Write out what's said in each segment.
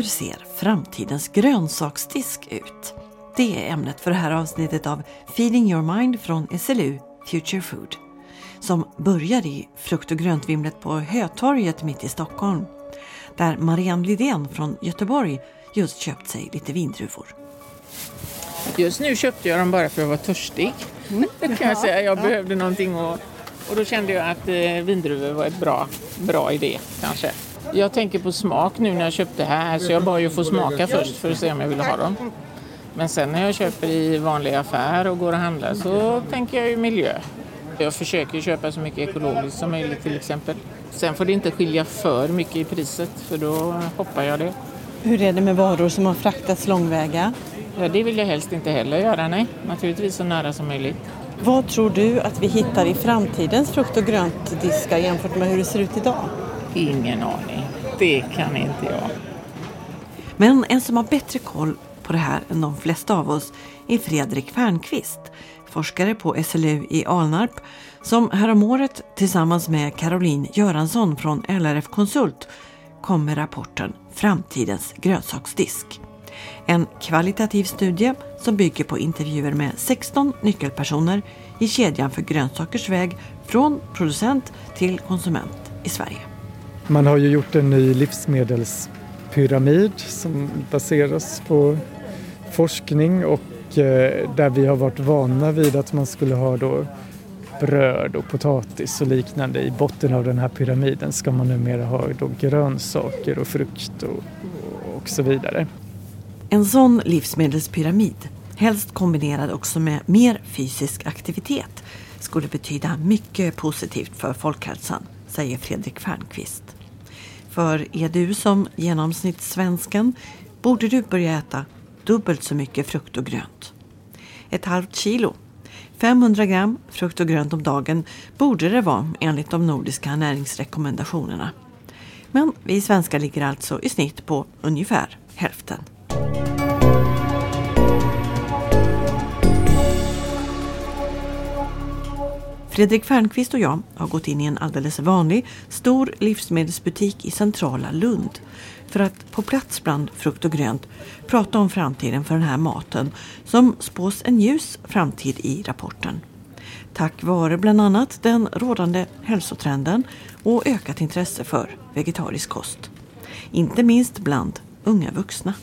Hur ser framtidens grönsaksdisk ut? Det är ämnet för det här avsnittet av Feeding your mind från SLU Future Food som börjar i frukt och gröntvimlet på Hötorget mitt i Stockholm där Marianne Lidén från Göteborg just köpt sig lite vindruvor. Just nu köpte jag dem bara för att vara törstig. Mm. kan jag säga. Jag behövde någonting och, och då kände jag att eh, vindruvor var ett bra, bra idé kanske. Jag tänker på smak nu när jag köpte här så jag bad ju få smaka först för att se om jag ville ha dem. Men sen när jag köper i vanlig affär och går och handlar så tänker jag ju miljö. Jag försöker köpa så mycket ekologiskt som möjligt till exempel. Sen får det inte skilja för mycket i priset för då hoppar jag det. Hur är det med varor som har fraktats långväga? Ja, det vill jag helst inte heller göra, nej. Naturligtvis så nära som möjligt. Vad tror du att vi hittar i framtidens frukt och gröntdiskar jämfört med hur det ser ut idag? Ingen aning. Det kan inte jag. Men en som har bättre koll på det här än de flesta av oss är Fredrik Fernqvist, forskare på SLU i Alnarp som häromåret tillsammans med Caroline Göransson från LRF Konsult kom med rapporten Framtidens grönsaksdisk. En kvalitativ studie som bygger på intervjuer med 16 nyckelpersoner i kedjan för grönsakers väg från producent till konsument i Sverige. Man har ju gjort en ny livsmedelspyramid som baseras på forskning och eh, där vi har varit vana vid att man skulle ha då bröd och potatis och liknande. I botten av den här pyramiden ska man numera ha då grönsaker och frukt och, och så vidare. En sån livsmedelspyramid, helst kombinerad också med mer fysisk aktivitet, skulle betyda mycket positivt för folkhälsan, säger Fredrik Fernqvist. För är du som genomsnittssvensken borde du börja äta dubbelt så mycket frukt och grönt. Ett halvt kilo, 500 gram frukt och grönt om dagen borde det vara enligt de nordiska näringsrekommendationerna. Men vi svenskar ligger alltså i snitt på ungefär hälften. Fredrik Fernqvist och jag har gått in i en alldeles vanlig stor livsmedelsbutik i centrala Lund för att på plats bland frukt och grönt prata om framtiden för den här maten som spås en ljus framtid i rapporten. Tack vare bland annat den rådande hälsotrenden och ökat intresse för vegetarisk kost. Inte minst bland unga vuxna.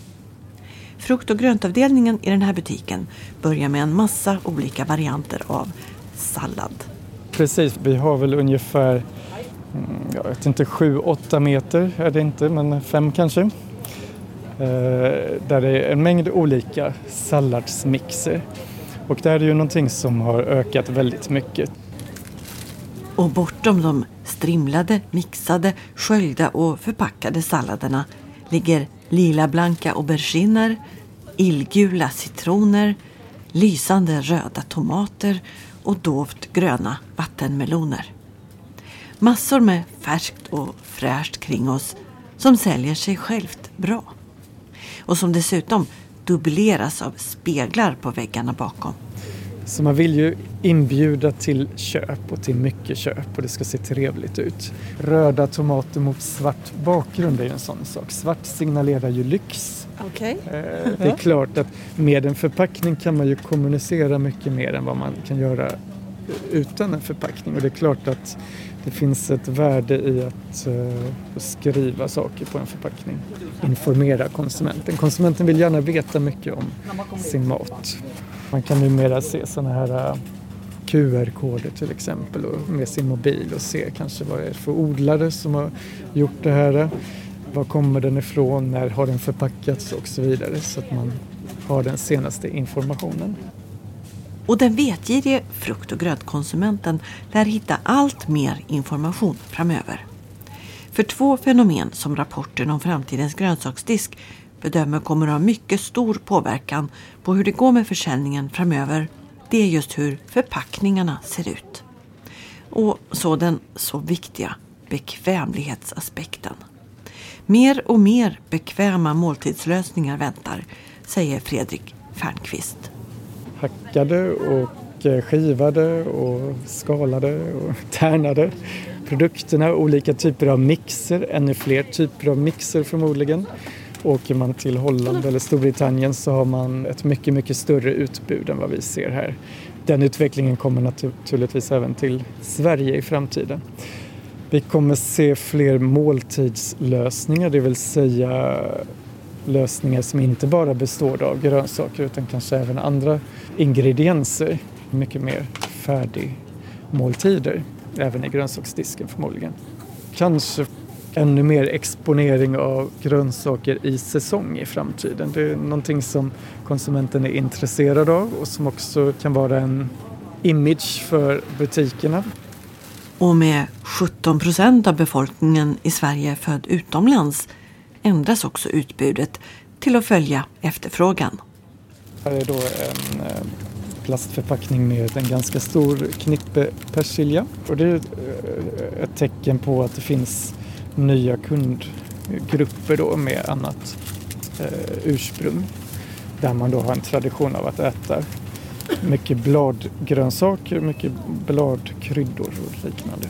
Frukt och gröntavdelningen i den här butiken börjar med en massa olika varianter av sallad. Precis, vi har väl ungefär mm, jag vet inte, 7-8 meter är det inte, men fem kanske. Eh, där det är en mängd olika salladsmixer. Och det här är ju någonting som har ökat väldigt mycket. Och bortom de strimlade, mixade, sköljda och förpackade salladerna ligger lila blanka auberginer, illgula citroner, lysande röda tomater och dovt gröna vattenmeloner. Massor med färskt och fräscht kring oss som säljer sig självt bra. Och som dessutom dubbleras av speglar på väggarna bakom. Så man vill ju inbjuda till köp och till mycket köp och det ska se trevligt ut. Röda tomater mot svart bakgrund är ju en sån sak. Svart signalerar ju lyx. Okay. Eh, det är klart att med en förpackning kan man ju kommunicera mycket mer än vad man kan göra utan en förpackning och det är klart att det finns ett värde i att uh, skriva saker på en förpackning. Informera konsumenten. Konsumenten vill gärna veta mycket om sin mat. Man kan numera se sådana här äh, QR-koder till exempel och med sin mobil och se kanske vad det är för odlare som har gjort det här. Var kommer den ifrån? När har den förpackats? Och så vidare så att man har den senaste informationen. Och den vetgirige frukt och grönkonsumenten lär hitta allt mer information framöver. För två fenomen som rapporten om framtidens grönsaksdisk bedömer kommer att ha mycket stor påverkan på hur det går med försäljningen framöver, det är just hur förpackningarna ser ut. Och så den så viktiga bekvämlighetsaspekten. Mer och mer bekväma måltidslösningar väntar, säger Fredrik Fernqvist hackade och eh, skivade och skalade och tärnade produkterna, olika typer av mixer, ännu fler typer av mixer förmodligen. Åker man till Holland eller Storbritannien så har man ett mycket, mycket större utbud än vad vi ser här. Den utvecklingen kommer naturligtvis även till Sverige i framtiden. Vi kommer se fler måltidslösningar, det vill säga lösningar som inte bara består av grönsaker utan kanske även andra ingredienser. Mycket mer färdigmåltider, även i grönsaksdisken förmodligen. Kanske ännu mer exponering av grönsaker i säsong i framtiden. Det är någonting som konsumenten är intresserad av och som också kan vara en image för butikerna. Och med 17 procent av befolkningen i Sverige född utomlands ändras också utbudet till att följa efterfrågan. Här är då en eh, plastförpackning med en ganska stor knippe persilja. Och det är eh, ett tecken på att det finns nya kundgrupper då med annat eh, ursprung. Där man då har en tradition av att äta mycket bladgrönsaker, mycket bladkryddor och liknande.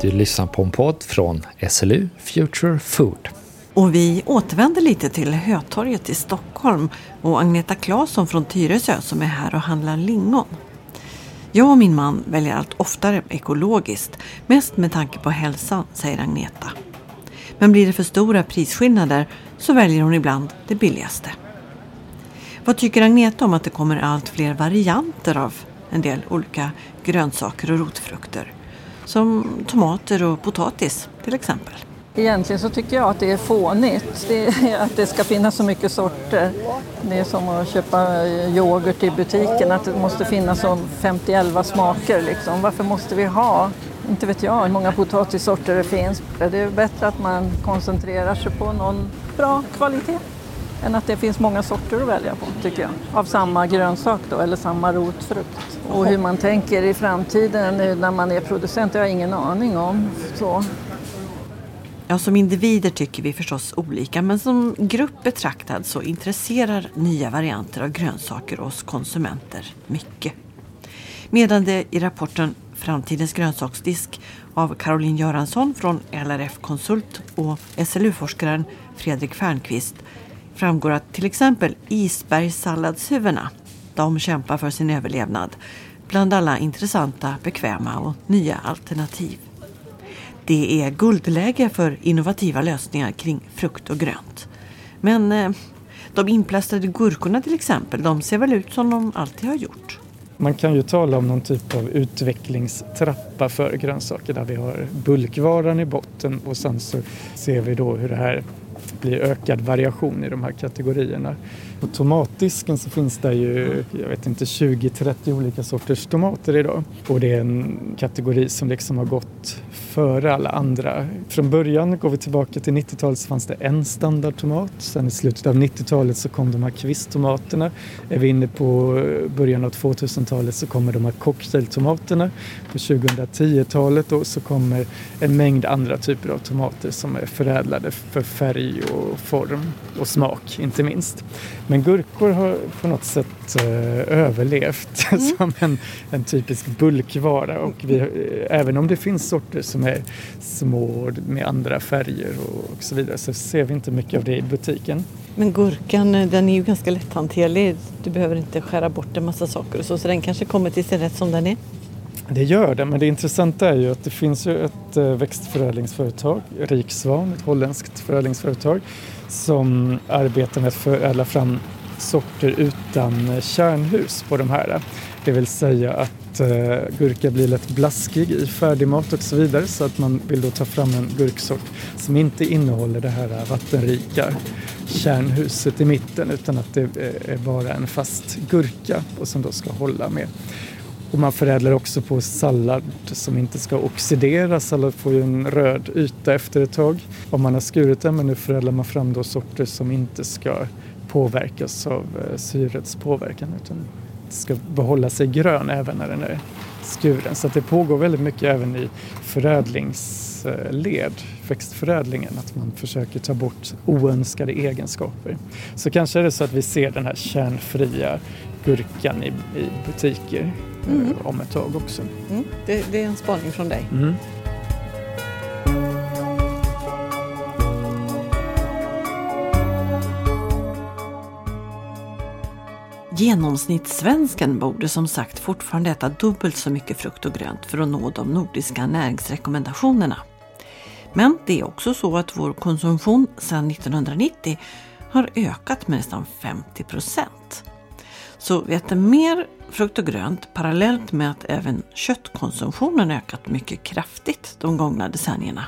Du lyssnar på en podd från SLU Future Food. Och vi återvänder lite till Hötorget i Stockholm och Agneta Claesson från Tyresö som är här och handlar lingon. Jag och min man väljer allt oftare ekologiskt, mest med tanke på hälsan, säger Agneta. Men blir det för stora prisskillnader så väljer hon ibland det billigaste. Vad tycker Agneta om att det kommer allt fler varianter av en del olika grönsaker och rotfrukter? Som tomater och potatis till exempel. Egentligen så tycker jag att det är fånigt, det är att det ska finnas så mycket sorter. Det är som att köpa yoghurt i butiken, att det måste finnas som 50 smaker. Liksom. Varför måste vi ha, inte vet jag, hur många potatissorter det finns. Det är bättre att man koncentrerar sig på någon bra kvalitet än att det finns många sorter att välja på, tycker jag. Av samma grönsak då, eller samma rotfrukt. Och hur man tänker i framtiden när man är producent, det har jag ingen aning om. Så. Ja, som individer tycker vi förstås olika men som grupp betraktad så intresserar nya varianter av grönsaker oss konsumenter mycket. Medan det i rapporten Framtidens grönsaksdisk av Caroline Göransson från LRF Konsult och SLU-forskaren Fredrik Fernqvist framgår att till exempel isbergssalladshuvudena, de kämpar för sin överlevnad bland alla intressanta, bekväma och nya alternativ. Det är guldläge för innovativa lösningar kring frukt och grönt. Men eh, de inplastade gurkorna till exempel, de ser väl ut som de alltid har gjort. Man kan ju tala om någon typ av utvecklingstrappa för grönsaker där vi har bulkvaran i botten och sen så ser vi då hur det här blir ökad variation i de här kategorierna. På tomatdisken så finns det ju, jag vet inte, 20-30 olika sorters tomater idag. Och det är en kategori som liksom har gått före alla andra. Från början, går vi tillbaka till 90-talet, så fanns det en standardtomat. Sen i slutet av 90-talet så kom de här kvisttomaterna. Är vi inne på början av 2000-talet så kommer de här cocktailtomaterna. På 2010-talet då så kommer en mängd andra typer av tomater som är förädlade för färg och form och smak inte minst. Men gurkor har på något sätt eh, överlevt mm. som en, en typisk bulkvara och vi, eh, även om det finns sorter som är små med andra färger och, och så vidare så ser vi inte mycket av det i butiken. Men gurkan eh, den är ju ganska lätthanterlig. Du behöver inte skära bort en massa saker och så, så den kanske kommer till sin rätt som den är. Det gör det, men det intressanta är ju att det finns ju ett eh, växtförädlingsföretag, Riksvan, ett holländskt förädlingsföretag som arbetar med att förädla fram sorter utan kärnhus på de här. Det vill säga att eh, gurka blir lätt blaskig i färdigmat och så vidare så att man vill då ta fram en gurksort som inte innehåller det här vattenrika kärnhuset i mitten utan att det eh, är bara en fast gurka och som då ska hålla med. Och man förädlar också på sallad som inte ska oxidera. Sallad får ju en röd yta efter ett tag om man har skurit den men nu förädlar man fram då sorter som inte ska påverkas av eh, syrets påverkan utan ska behålla sig grön även när den är skuren. Så det pågår väldigt mycket även i förädlings förädlingsled, växtförädlingen, att man försöker ta bort oönskade egenskaper. Så kanske är det så att vi ser den här kärnfria gurkan i, i butiker mm. Eh, om ett tag också. Mm. Det, det, är en spaning från dig. Mm. Genomsnittssvensken borde som sagt fortfarande äta dubbelt så mycket frukt och grönt för att nå de nordiska näringsrekommendationerna. Men det är också så att vår konsumtion sedan 1990 har ökat med nästan 50 procent. Så vi äter mer frukt och grönt parallellt med att även köttkonsumtionen ökat mycket kraftigt de gångna decennierna.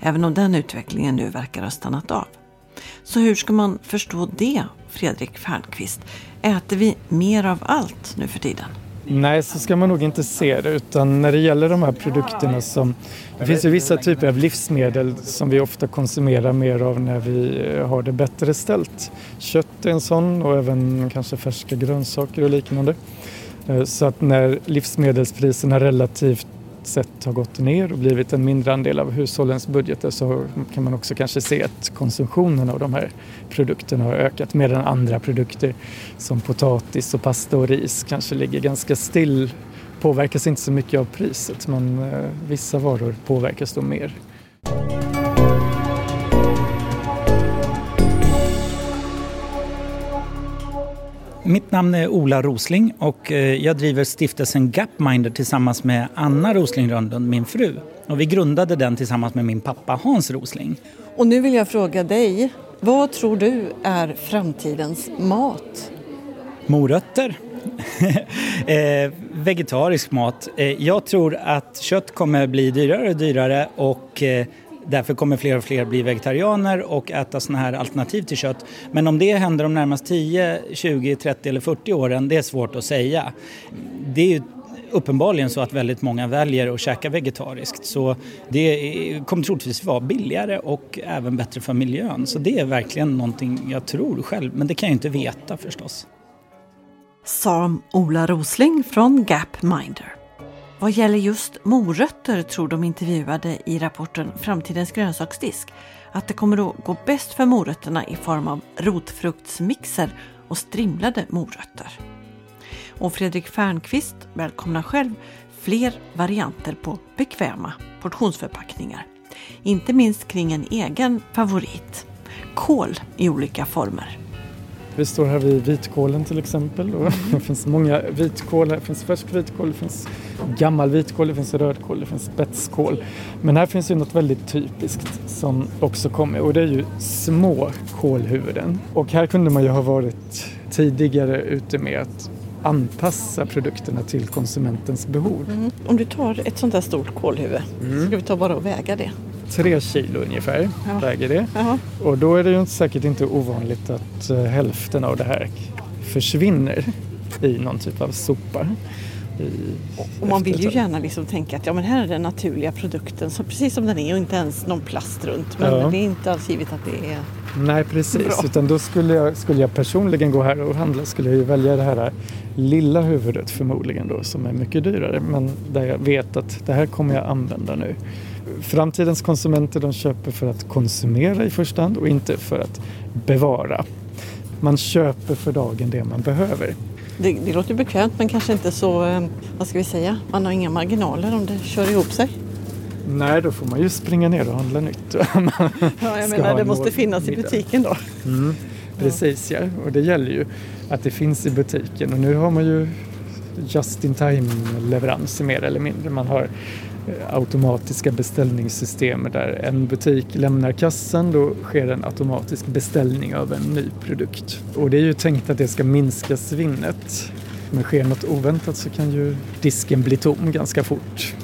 Även om den utvecklingen nu verkar ha stannat av. Så hur ska man förstå det, Fredrik Fernqvist? Äter vi mer av allt nu för tiden? Nej, så ska man nog inte se det. Utan när det gäller de här produkterna som... Det finns ju vissa typer av livsmedel som vi ofta konsumerar mer av när vi eh, har det bättre ställt. Kött är en sån och även kanske färska grönsaker och liknande. Eh, så att när livsmedelspriserna relativt sett har gått ner och blivit en mindre andel av hushållens budgetar så kan man också kanske se att konsumtionen av de här produkterna har ökat medan andra produkter som potatis och pasta och ris kanske ligger ganska still påverkas inte så mycket av priset men eh, vissa varor påverkas då mer. Mitt namn är Ola Rosling och eh, jag driver stiftelsen Gapminder tillsammans med Anna Rosling Rönnlund, min fru. Och vi grundade den tillsammans med min pappa Hans Rosling. Och nu vill jag fråga dig, vad tror du är framtidens mat? Morötter. eh, vegetarisk mat. Eh, jag tror att kött kommer bli dyrare och dyrare och eh, Därför kommer fler och fler bli vegetarianer och äta sådana här alternativ till kött. Men om det händer de närmaste 10, 20, 30 eller 40 åren, det är svårt att säga. Det är ju uppenbarligen så att väldigt många väljer att käka vegetariskt. Så det kommer troligtvis vara billigare och även bättre för miljön. Så det är verkligen någonting jag tror själv, men det kan jag inte veta förstås. Sa Ola Rosling från Gapminder. Vad gäller just morötter tror de intervjuade i rapporten Framtidens grönsaksdisk att det kommer att gå bäst för morötterna i form av rotfruktsmixer och strimlade morötter. Och Fredrik Fernqvist välkomnar själv fler varianter på bekväma portionsförpackningar. Inte minst kring en egen favorit, kål i olika former. Vi står här vid vitkålen till exempel. Och det finns många vitkål. Det finns färsk vitkål, det finns gammal vitkål, det finns rödkål, det finns spetskål. Men här finns ju något väldigt typiskt som också kommer och det är ju små kålhuvuden. Och här kunde man ju ha varit tidigare ute med att anpassa produkterna till konsumentens behov. Mm. Om du tar ett sånt här stort kålhuvud, mm. ska vi ta bara och väga det? Tre kilo ungefär ja. väger det. Jaha. Och då är det ju säkert inte ovanligt att uh, hälften av det här försvinner i någon typ av sopa. och man vill ju gärna liksom tänka att ja, men här är den naturliga produkten så precis som den är och inte ens någon plast runt. Men ja. det är inte alls givet att det är Nej precis, bra. utan då skulle jag, skulle jag personligen gå här och handla skulle jag ju välja det här lilla huvudet förmodligen då som är mycket dyrare men där jag vet att det här kommer jag använda nu framtidens konsumenter de köper för att konsumera i första hand och inte för att bevara. Man köper för dagen det man behöver. Det, det låter bekvämt men kanske inte så, eh, vad ska vi säga, man har inga marginaler om det kör ihop sig. Nej, då får man ju springa ner och handla nytt. ja, jag menar det måste finnas i butiken då. Mm, precis ja, och det gäller ju att det finns i butiken och nu har man ju just in time leveranser mer eller mindre. Man har eh, automatiska beställningssystem där en butik lämnar kassan, då sker en automatisk beställning av en ny produkt. Och det är ju tänkt att det ska minska svinnet. Men sker något oväntat så kan ju disken bli tom ganska fort.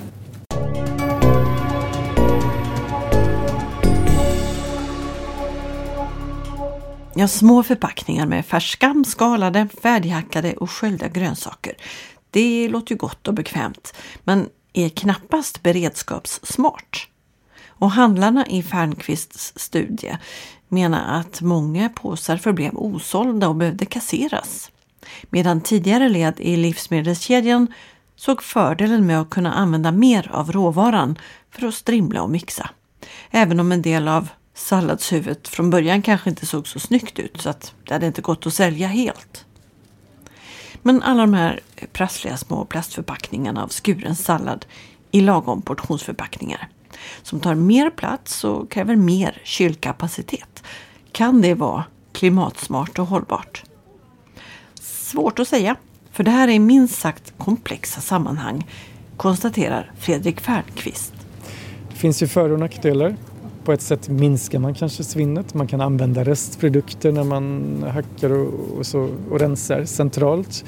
Ja, små förpackningar med färska, skalade, färdighackade och sköljda grönsaker. Det låter ju gott och bekvämt. Men är knappast beredskapssmart. Och handlarna i Fernqvists studie menar att många påsar förblev osålda och behövde kasseras. Medan tidigare led i livsmedelskedjan såg fördelen med att kunna använda mer av råvaran för att strimla och mixa. Även om en del av salladshuvudet från början kanske inte såg så snyggt ut så att det hade inte gått att sälja helt. Men alla de här prassliga små plastförpackningarna av skuren sallad i lagom portionsförpackningar som tar mer plats och kräver mer kylkapacitet. Kan det vara klimatsmart och hållbart? Svårt att säga, för det här är minst sagt komplexa sammanhang, konstaterar Fredrik Fernqvist. Det finns ju för och nackdelar. På ett sätt minskar man kanske svinnet. Man kan använda restprodukter när man hackar och, och, så, och rensar centralt.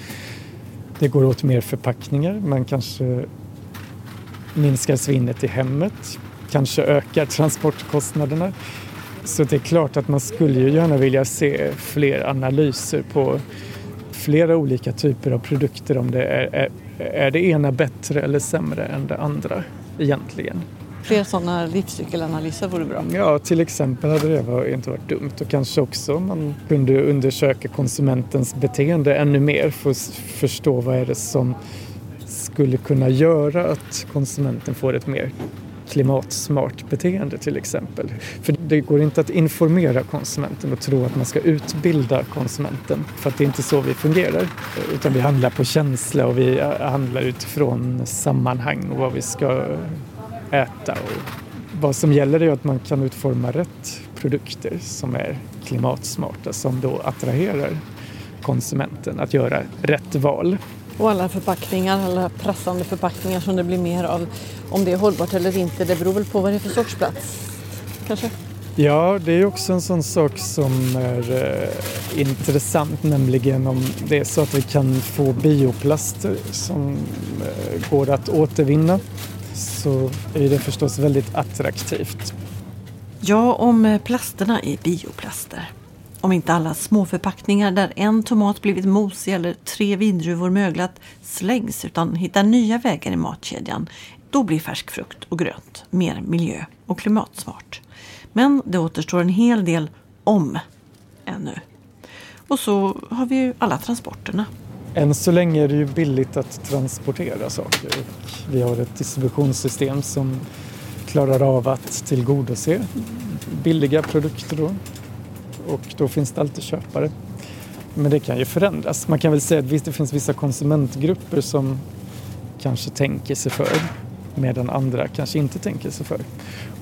Det går åt mer förpackningar. Man kanske minskar svinnet i hemmet. Kanske ökar transportkostnaderna. Så det är klart att man skulle ju gärna vilja se fler analyser på flera olika typer av produkter om det är, är, är det ena bättre eller sämre än det andra egentligen. Fler sådana livscykelanalyser vore bra. Ja, till exempel hade det inte varit dumt och kanske också man kunde undersöka konsumentens beteende ännu mer för att förstå vad är det som skulle kunna göra att konsumenten får ett mer klimatsmart beteende till exempel. För det går inte att informera konsumenten och tro att man ska utbilda konsumenten för att det är inte så vi fungerar. Utan vi handlar på känsla och vi eh, handlar utifrån sammanhang och vad vi ska äta. Och vad som gäller är att man kan utforma rätt produkter som är klimatsmarta som då attraherar konsumenten att göra rätt val. Och alla förpackningar, alla prassande förpackningar som det blir mer av. Om det är hållbart eller inte, det beror väl på vad det är för sorts plats. Kanske? Ja, det är också en sån sak som är eh, intressant, nämligen om det är så att vi kan få bioplaster som eh, går att återvinna så är det förstås väldigt attraktivt. Ja, om eh, plasterna är bioplaster. Om inte alla småförpackningar där en tomat blivit mosig eller tre vindruvor möglat slängs utan hittar nya vägar i matkedjan, då blir färsk frukt och grönt mer miljö och klimatsmart. Men det återstår en hel del om ännu. Och så har vi ju alla transporterna. Än så länge är det ju billigt att transportera saker. Vi har ett distributionssystem som klarar av att tillgodose billiga produkter. Då och då finns det alltid köpare. Men det kan ju förändras. Man kan väl säga att det finns vissa konsumentgrupper som kanske tänker sig för medan andra kanske inte tänker sig för.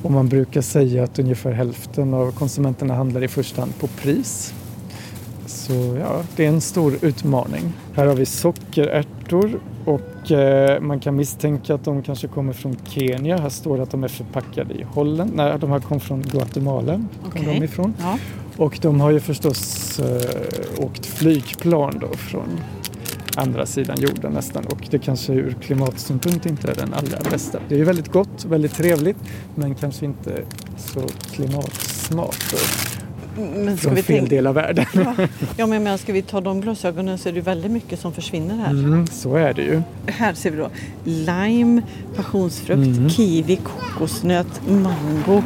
Och man brukar säga att ungefär hälften av konsumenterna handlar i första hand på pris. Så ja, det är en stor utmaning. Här har vi sockerärtor och eh, man kan misstänka att de kanske kommer från Kenya. Här står det att de är förpackade i Holland. Nej, de här kom från Guatemala. Kom de ifrån. Ja. Och de har ju förstås eh, åkt flygplan då från andra sidan jorden nästan och det kanske ur klimatsynpunkt inte är den allra bästa. Det är ju väldigt gott, väldigt trevligt men kanske inte så klimatsmart men ska från vi fel tänka... del av världen. Ja. ja, men jag menar, ska vi ta de glasögonen så är det väldigt mycket som försvinner här. Mm, så är det ju. Här ser vi då lime, passionsfrukt, mm. kiwi, kokosnöt, mango,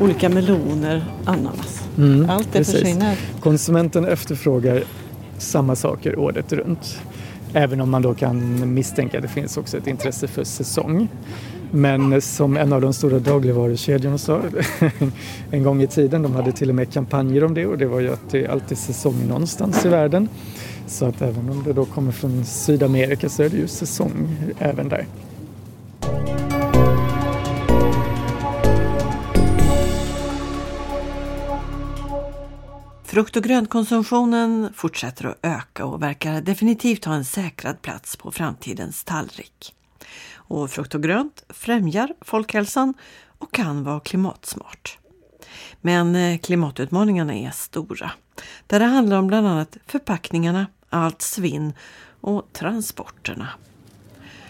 olika meloner, ananas. Mm, Allt det precis. försvinner. Konsumenten efterfrågar samma saker året runt. Även om man då kan misstänka att det finns också ett intresse för säsong. Men som en av de stora dagligvarukedjorna sa en gång i tiden, de hade till och med kampanjer om det och det var ju att det är alltid säsong någonstans i världen. Så att även om det då kommer från Sydamerika så är det ju säsong även där. Frukt och grönkonsumtionen fortsätter att öka och verkar definitivt ha en säkrad plats på framtidens tallrik. Och frukt och grönt främjar folkhälsan och kan vara klimatsmart. Men eh, klimatutmaningarna är stora. Där det handlar om bland annat förpackningarna, allt svinn och transporterna.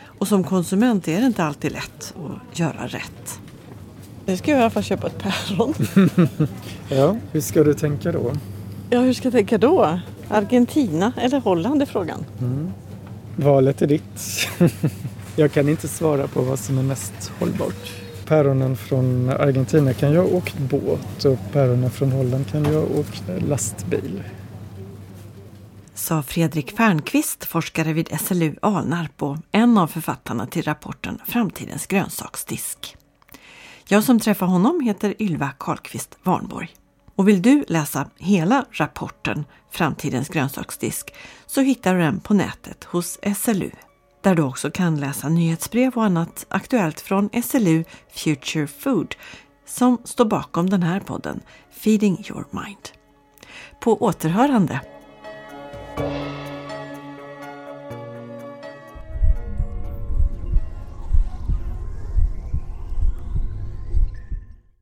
Och som konsument är det inte alltid lätt att göra rätt. Nu ska jag i alla fall köpa ett päron. ja, hur ska du tänka då? Ja, hur ska jag tänka då? Argentina eller Holland är frågan. Mm. Valet är ditt. jag kan inte svara på vad som är mest hållbart. Päronen från Argentina kan jag ha åkt båt och päronen från Holland kan jag ha åkt lastbil. sa Fredrik Fernqvist, forskare vid SLU Alnarp och en av författarna till rapporten Framtidens grönsaksdisk. Jag som träffar honom heter Ylva Karlqvist Warnborg. Och vill du läsa hela rapporten Framtidens grönsaksdisk så hittar du den på nätet hos SLU där du också kan läsa nyhetsbrev och annat aktuellt från SLU Future Food som står bakom den här podden Feeding Your Mind. På återhörande